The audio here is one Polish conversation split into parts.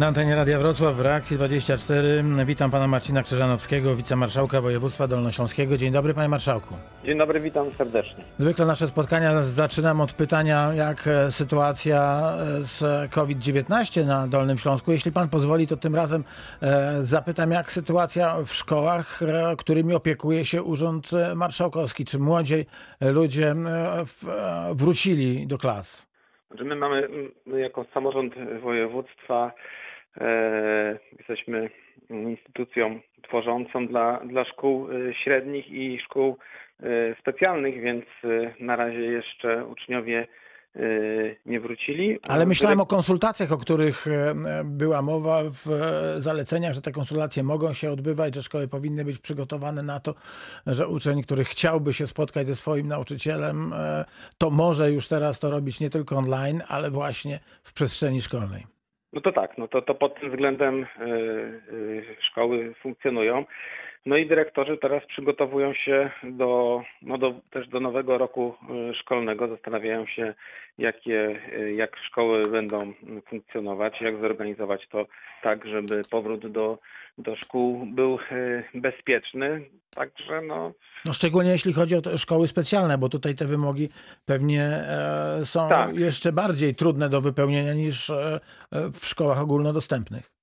Na antenie Radia Wrocław w Reakcji 24 witam pana Marcina Krzyżanowskiego, wicemarszałka województwa dolnośląskiego. Dzień dobry panie marszałku. Dzień dobry, witam serdecznie. Zwykle nasze spotkania zaczynam od pytania, jak e, sytuacja e, z COVID-19 na Dolnym Śląsku. Jeśli pan pozwoli, to tym razem e, zapytam, jak sytuacja w szkołach, którymi opiekuje się Urząd Marszałkowski. Czy młodzi ludzie wrócili do klas? Znaczy my mamy, my jako samorząd województwa e, jesteśmy instytucją tworzącą dla, dla szkół e, średnich i szkół e, specjalnych, więc e, na razie jeszcze uczniowie nie wrócili. Ale myślałem o konsultacjach, o których e, była mowa w e, zaleceniach, że te konsultacje mogą się odbywać, że szkoły powinny być przygotowane na to, że uczeń, który chciałby się spotkać ze swoim nauczycielem, e, to może już teraz to robić nie tylko online, ale właśnie w przestrzeni szkolnej. No to tak, no to, to pod tym względem szkoły funkcjonują. No i dyrektorzy teraz przygotowują się do, no do, też do nowego roku e, szkolnego. Zastanawiają się, jakie, e, jak szkoły będą funkcjonować, jak zorganizować to tak, żeby powrót do, do szkół był e, bezpieczny. Także no, No szczególnie jeśli chodzi o te szkoły specjalne, bo tutaj te wymogi pewnie e, są Tak. jeszcze bardziej trudne do wypełnienia niż e, e, w szkołach ogólnodostępnych.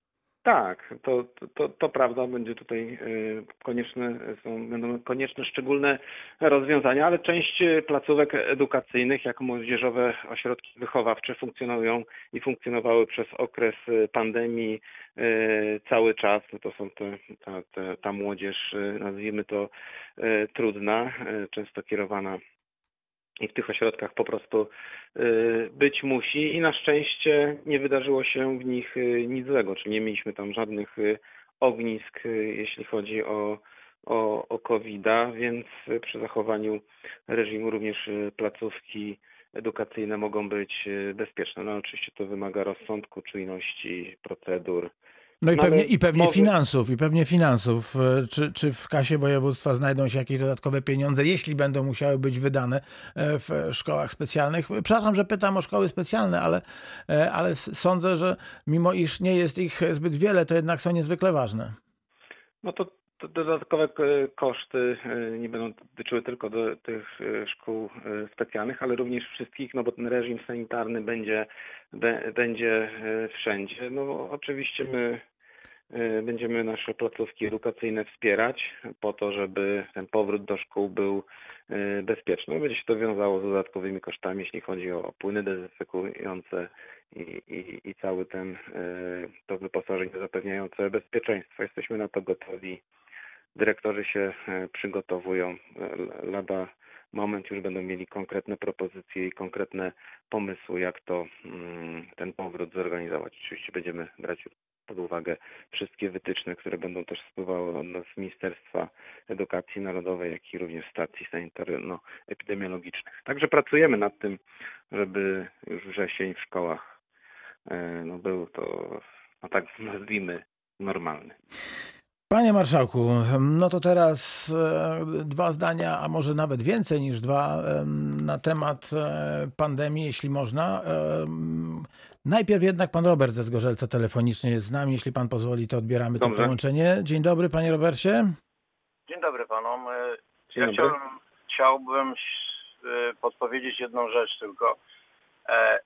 Tak, to, to- to, prawda, będzie tutaj y, konieczne, są, będą konieczne szczególne rozwiązania, ale część placówek edukacyjnych, jak młodzieżowe ośrodki wychowawcze funkcjonują i funkcjonowały przez okres pandemii y, cały czas. No to są te, ta, ta młodzież, y, nazwijmy to trudna, często kierowana i w tych ośrodkach po prostu y, być musi i na szczęście nie wydarzyło się w nich y, nic złego, czyli nie mieliśmy tam żadnych y, ognisk, jeśli chodzi o, o, o COVID-a, więc przy zachowaniu reżimu również placówki edukacyjne mogą być bezpieczne. No oczywiście to wymaga rozsądku, czujności, procedur. No i pewnie, i pewnie finansów, i pewnie finansów. E, Czy, czy w kasie województwa znajdą się jakieś dodatkowe pieniądze, jeśli będą musiały być wydane e, w szkołach specjalnych? Przepraszam, że pytam o szkoły specjalne, ale, e, ale sądzę, że mimo iż nie jest ich zbyt wiele, to jednak są niezwykle ważne. No to dodatkowe koszty e, nie będą dotyczyły tylko do tych e, szkół e, specjalnych, ale również wszystkich, no bo ten reżim sanitarny będzie, będzie wszędzie. No oczywiście my będziemy nasze placówki edukacyjne wspierać po to, żeby ten powrót do szkół był bezpieczny. Będzie się to wiązało z dodatkowymi kosztami, jeśli chodzi o płyny dezynfekujące i, i, i cały ten to wyposażenie zapewniające bezpieczeństwo. Jesteśmy na to gotowi. Dyrektorzy się e, przygotowują. E, Lada moment już będą mieli konkretne propozycje i konkretne pomysły, jak to mm, ten powrót zorganizować. Oczywiście będziemy brać pod uwagę wszystkie wytyczne, które będą też spływały od nas z Ministerstwa Edukacji Narodowej, jak i również stacji sanitarno-epidemiologicznych. Także pracujemy nad tym, żeby już wrzesień w szkołach e, no był to, no tak nazwijmy, normalny. Panie marszałku, no to teraz e, dwa zdania, a może nawet więcej niż dwa, em, na temat e, pandemii, jeśli można. Najpierw jednak pan Robert ze Zgorzelca telefonicznie jest z nami. Jeśli pan pozwoli, to odbieramy to połączenie. Dzień dobry, panie Robercie. Dzień dobry panom. E, ja dobry. chciałbym, chciałbym e, podpowiedzieć jedną rzecz tylko, e,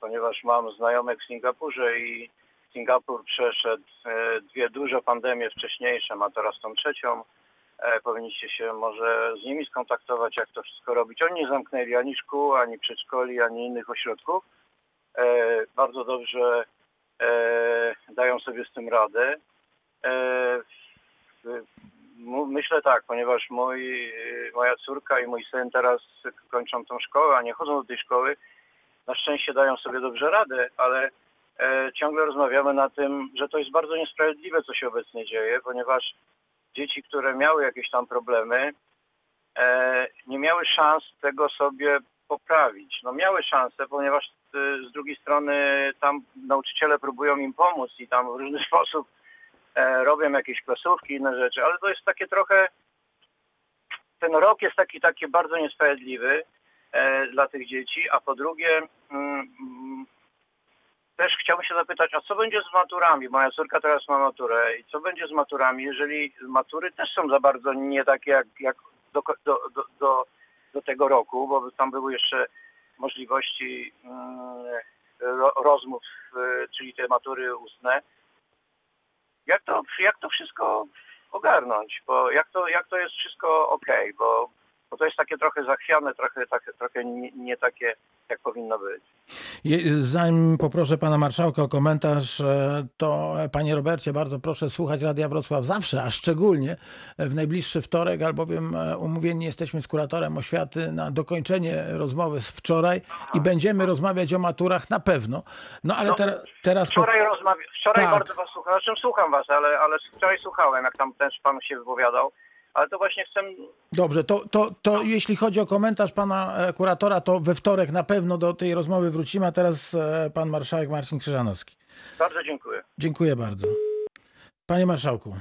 ponieważ mam znajomych w Singapurze i Singapur przeszedł e, dwie duże pandemie wcześniejsze, ma teraz tą trzecią. E, Powinniście się może z nimi skontaktować, jak to wszystko robić. Oni nie zamknęli ani szkół, ani przedszkoli, ani innych ośrodków. E, Bardzo dobrze dają sobie z tym radę. Myślę tak, ponieważ mój, moja córka i mój syn teraz kończą tą szkołę, a nie chodzą do tej szkoły. Na szczęście dają sobie dobrze radę, ale ciągle rozmawiamy na tym, że to jest bardzo niesprawiedliwe, co się obecnie dzieje, ponieważ dzieci, które miały jakieś tam problemy, e, nie miały szans tego sobie poprawić. No miały szansę, ponieważ y, z drugiej strony tam nauczyciele próbują im pomóc i tam w różny sposób e, robią jakieś klasówki, inne rzeczy, ale to jest takie trochę, ten rok jest taki, taki bardzo niesprawiedliwy e, dla tych dzieci, a po drugie mm, też chciałbym się zapytać, a co będzie z maturami? Moja córka teraz ma maturę i co będzie z maturami, jeżeli matury też są za bardzo nie takie jak, jak do, do, do, do, tego roku, bo tam były jeszcze możliwości mm, ro, rozmów, y, czyli te matury ustne. Jak to, jak to wszystko ogarnąć? Bo jak to, jak to jest wszystko ok? Bo, bo to jest takie trochę zachwiane, trochę, takie, trochę nie, nie takie, jak powinno być. Zanim poproszę pana marszałka o komentarz, e, to e, panie Robercie, bardzo proszę słuchać Radia Wrocław zawsze, a szczególnie w najbliższy wtorek, albowiem e, umówieni jesteśmy z kuratorem oświaty na dokończenie rozmowy z wczoraj i będziemy rozmawiać o maturach na pewno. No ale No, te, teraz... po- Wczoraj rozmawia, wczoraj Tak. bardzo was słucham, zresztą słucham was, ale, ale wczoraj słuchałem, jak tam też pan się wypowiadał, ale to właśnie chcę, Dobrze, to, to, to jeśli chodzi o komentarz pana e, kuratora, to we wtorek na pewno do tej rozmowy wrócimy, a teraz e, pan marszałek Marcin Krzyżanowski. bardzo dziękuję. Dziękuję bardzo. Panie marszałku.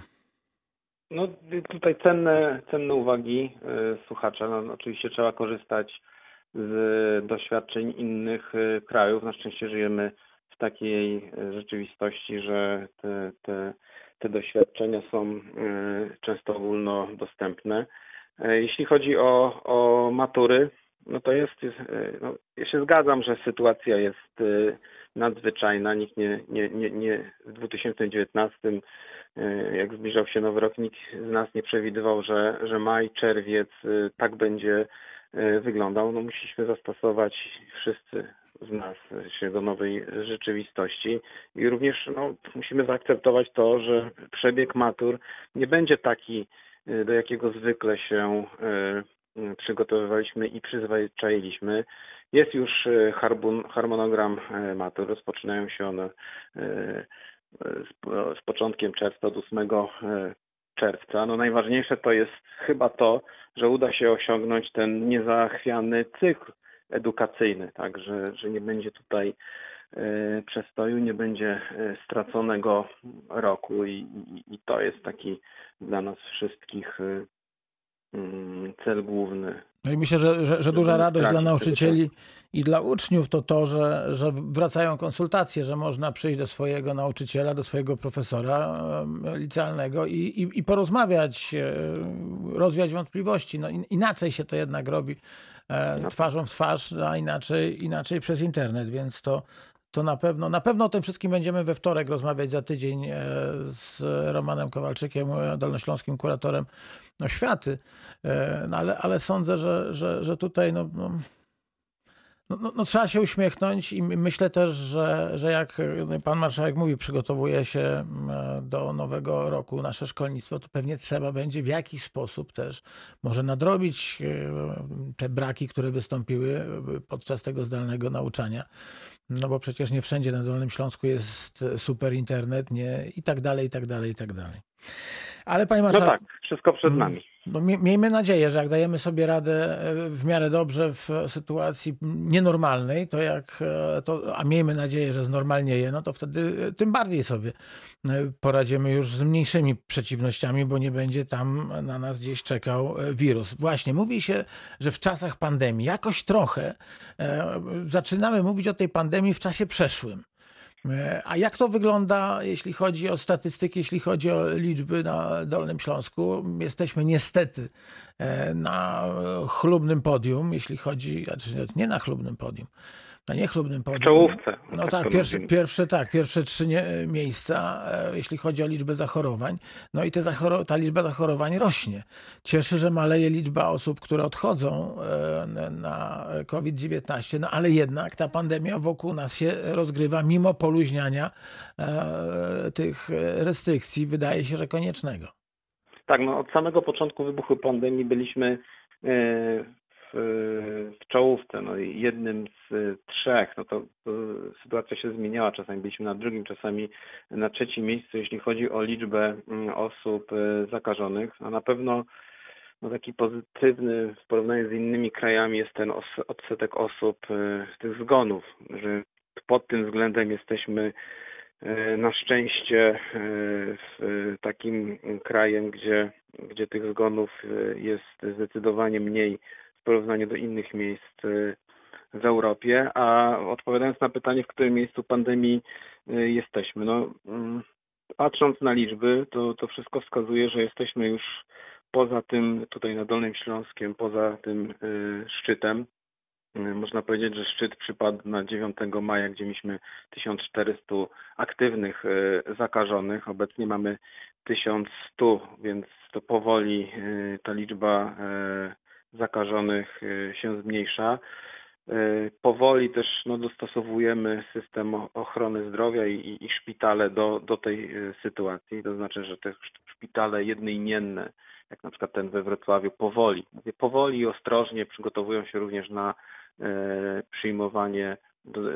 No tutaj cenne, cenne uwagi y, słuchacza. No, oczywiście trzeba korzystać z doświadczeń innych krajów. Na szczęście żyjemy w takiej rzeczywistości, że te, te, te doświadczenia są y, często ogólnodostępne. E, Jeśli chodzi o, o matury, no to jest, y, no, ja się zgadzam, że sytuacja jest y, nadzwyczajna. Nikt nie, nie, nie, nie w 2019 E, jak zbliżał się nowy rok, nikt z nas nie przewidywał, że, że maj, czerwiec tak będzie wyglądał. No musieliśmy zastosować wszyscy z nas się do nowej rzeczywistości i również no, musimy zaakceptować to, że przebieg matur nie będzie taki, e, do jakiego zwykle się e, m, przygotowywaliśmy i przyzwyczailiśmy. Jest już harmonogram matur, rozpoczynają się one z, początkiem czerwca od 8 e, czerwca. No najważniejsze to jest chyba to, że uda się osiągnąć ten niezachwiany cykl edukacyjny, tak, że, że nie będzie tutaj e, przestoju, nie będzie e, straconego roku i, i, i to jest taki dla nas wszystkich e, mm, cel główny. No i myślę, że, że, że duża Żeby radość dla tego nauczycieli i dla uczniów to to, że, że wracają konsultacje, że można przyjść do swojego nauczyciela, do swojego profesora licealnego i, i, i porozmawiać, e, rozwiać wątpliwości. No, in- inaczej się to jednak robi e, No. twarzą w twarz, a inaczej, inaczej przez internet, więc to, to na pewno, na pewno o tym wszystkim będziemy we wtorek rozmawiać za tydzień e, z Romanem Kowalczykiem, dolnośląskim kuratorem oświaty. E, No ale, ale sądzę, że, że, że tutaj no, no, no, no, no trzeba się uśmiechnąć i my- myślę też, że, że jak pan marszałek mówi, przygotowuje się mm, do nowego roku nasze szkolnictwo, to pewnie trzeba będzie w jakiś sposób też może nadrobić e, te braki, które wystąpiły e, podczas tego zdalnego nauczania. No bo przecież nie wszędzie na Dolnym Śląsku jest super internet, nie i tak dalej, i tak dalej, i tak dalej. Ale panie No marszałku, tak, wszystko przed nami. No, mie- miejmy nadzieję, że jak dajemy sobie radę e, w miarę dobrze w sytuacji nienormalnej, to jak e, to, a miejmy nadzieję, że znormalnieje, no to wtedy e, tym bardziej sobie poradzimy już z mniejszymi przeciwnościami, bo nie będzie tam na nas gdzieś czekał wirus. Właśnie, mówi się, że w czasach pandemii jakoś trochę zaczynamy mówić o tej pandemii w czasie przeszłym. E, A jak to wygląda, jeśli chodzi o statystyki, jeśli chodzi o liczby na Dolnym Śląsku? Jesteśmy niestety na e, chlubnym podium, jeśli chodzi, znaczy nie na chlubnym podium, na niechlubnym W podium. czołówce. No tak tak, pierwsze, pierwsze tak, pierwsze trzy nie, miejsca, e, jeśli chodzi o liczbę zachorowań. No i te ta liczba zachorowań rośnie. Cieszy, że maleje liczba osób, które odchodzą e, na- na COVID-19, no ale jednak ta pandemia wokół nas się rozgrywa, mimo poluźniania tych restrykcji, wydaje się, że koniecznego. Tak, no od samego początku wybuchu pandemii byliśmy e, w, w czołówce, no jednym z trzech, no to, to sytuacja się zmieniała, czasami byliśmy na drugim, czasami na trzecim miejscu, jeśli chodzi o liczbę mm, osób e, zakażonych, a na pewno no taki pozytywny w porównaniu z innymi krajami jest ten odsetek osób, e, tych zgonów, że pod tym względem jesteśmy Na szczęście e, takim krajem, gdzie, gdzie tych zgonów e, jest zdecydowanie mniej w porównaniu do innych miejsc e, w Europie. A odpowiadając na pytanie, w którym miejscu pandemii jesteśmy, no mm, patrząc na liczby, to, to wszystko wskazuje, że jesteśmy już poza tym, tutaj na Dolnym Śląskiem, poza tym szczytem. Można powiedzieć, że szczyt przypadł na 9 maja, gdzie mieliśmy 1400 aktywnych y, zakażonych. Obecnie mamy 1100, więc to powoli y, ta liczba y, zakażonych się zmniejsza. Powoli też no, dostosowujemy system ochrony zdrowia i, i, szpitale do, do tej sytuacji. To znaczy, że te sz- szpitale jednoimienne, jak na przykład ten we Wrocławiu, powoli, powoli i ostrożnie przygotowują się również na e, przyjmowanie do, e,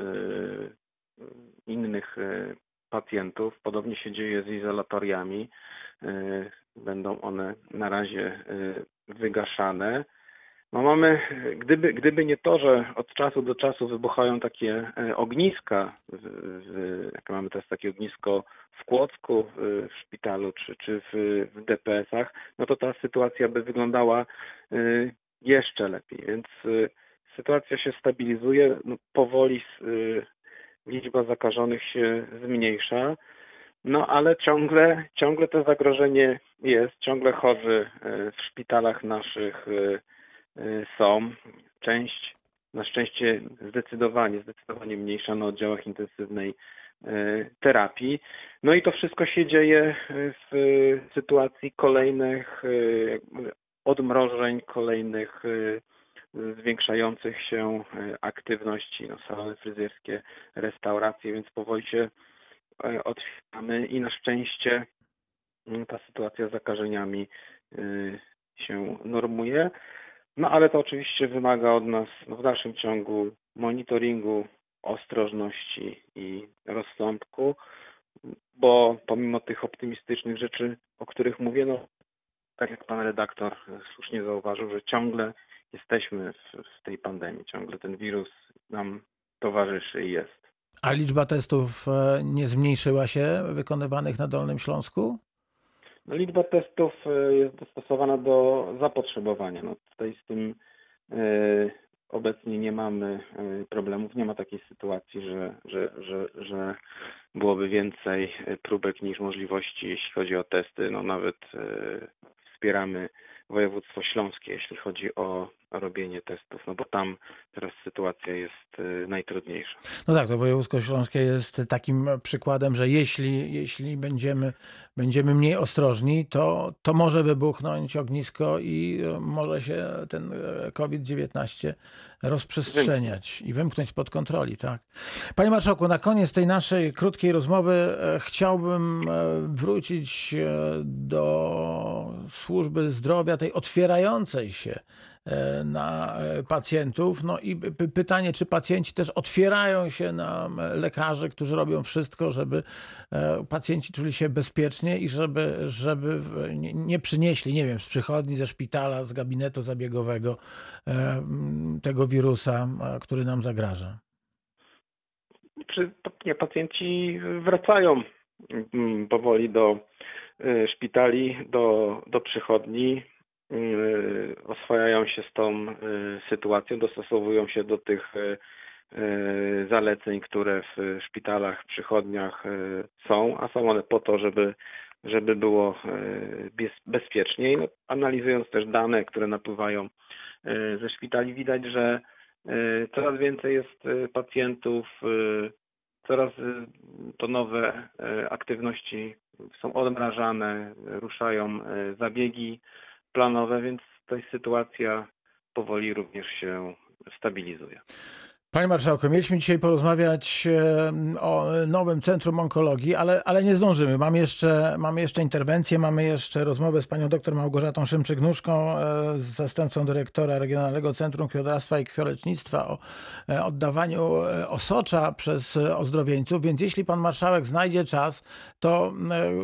innych e, pacjentów. Podobnie się dzieje z izolatoriami. E, Będą one na razie e, wygaszane. No mamy, gdyby, gdyby nie to, że od czasu do czasu wybuchają takie e, ogniska, jak mamy teraz takie ognisko w Kłodzku, w, szpitalu czy, czy w, w DPS-ach, no to ta sytuacja by wyglądała e, jeszcze lepiej. Więc e, sytuacja się stabilizuje, no, powoli e, liczba zakażonych się zmniejsza. No ale ciągle, ciągle to zagrożenie jest, ciągle chorzy e, w szpitalach naszych e, są. Część, na szczęście zdecydowanie, zdecydowanie mniejsza na oddziałach intensywnej terapii. No i to wszystko się dzieje w sytuacji kolejnych odmrożeń, kolejnych zwiększających się e, aktywności, no, salony fryzjerskie, restauracje, więc powoli się e, otwieramy i na szczęście mm, ta sytuacja z zakażeniami y, się normuje. No ale to oczywiście wymaga od nas no, w dalszym ciągu monitoringu, ostrożności i rozsądku, bo pomimo tych optymistycznych rzeczy, o których mówię, no tak jak pan redaktor e, słusznie zauważył, że ciągle jesteśmy w, w tej pandemii, ciągle ten wirus nam towarzyszy i jest. A liczba testów e, nie zmniejszyła się wykonywanych na Dolnym Śląsku? No, liczba testów e, jest dostosowana do zapotrzebowania. No, tutaj z tym e, obecnie nie mamy problemów. Nie ma takiej sytuacji, że, że, że, że byłoby więcej próbek niż możliwości, jeśli chodzi o testy. No, nawet wspieramy województwo śląskie, jeśli chodzi o robienie testów, no bo tam teraz sytuacja jest e, najtrudniejsza. No tak, to województwo śląskie jest takim przykładem, że jeśli, jeśli będziemy, będziemy mniej ostrożni, to, to może wybuchnąć ognisko i e, może się ten e, COVID-19 rozprzestrzeniać i wymknąć spod kontroli, tak. Panie Marszałku, na koniec tej naszej krótkiej rozmowy e, chciałbym e, wrócić e, do służby zdrowia, tej otwierającej się na e, pacjentów. No i pytanie, czy pacjenci też otwierają się na lekarzy, którzy robią wszystko, żeby e, pacjenci czuli się bezpiecznie i żeby, żeby nie- nie przynieśli, nie wiem, z przychodni, ze szpitala, z gabinetu zabiegowego e, tego wirusa, e, który nam zagraża. czy nie, pacjenci wracają powoli do szpitali, do, do przychodni, oswajają się z tą y, sytuacją, dostosowują się do tych y, y, zaleceń, które w szpitalach, przychodniach y, są, a są one po to, żeby, żeby było y, bez- bezpieczniej. No, analizując też dane, które napływają y, ze szpitali, widać, że y, coraz więcej jest y, pacjentów, y, coraz y, to nowe y, aktywności są odmrażane, ruszają y, zabiegi planowe, więc ta sytuacja powoli również się stabilizuje. Panie Marszałku, mieliśmy dzisiaj porozmawiać e, o nowym Centrum Onkologii, ale, ale nie zdążymy. Mamy jeszcze, mamy jeszcze interwencję, mamy jeszcze rozmowę z panią dr Małgorzatą Szymczyk-Nóżką, e, zastępcą dyrektora Regionalnego Centrum Krwiodawstwa i Krwiolecznictwa o e, oddawaniu osocza przez ozdrowieńców, więc jeśli pan marszałek znajdzie czas, to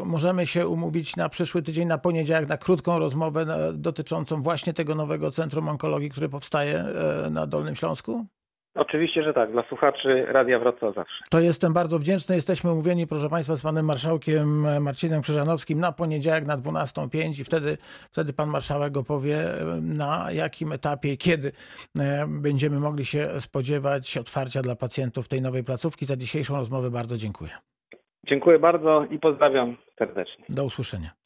możemy się umówić na przyszły tydzień, na poniedziałek, na krótką rozmowę dotyczącą właśnie tego nowego Centrum Onkologii, które powstaje na Dolnym Śląsku? Oczywiście, że tak. Dla słuchaczy Radia Wrocław zawsze. To jestem bardzo wdzięczny. Jesteśmy umówieni, proszę Państwa, z panem marszałkiem Marcinem Krzyżanowskim na poniedziałek na 12.05 i wtedy, wtedy pan marszałek opowie, na jakim etapie kiedy będziemy mogli się spodziewać otwarcia dla pacjentów tej nowej placówki. Za dzisiejszą rozmowę bardzo dziękuję. Dziękuję bardzo i pozdrawiam serdecznie. Do usłyszenia.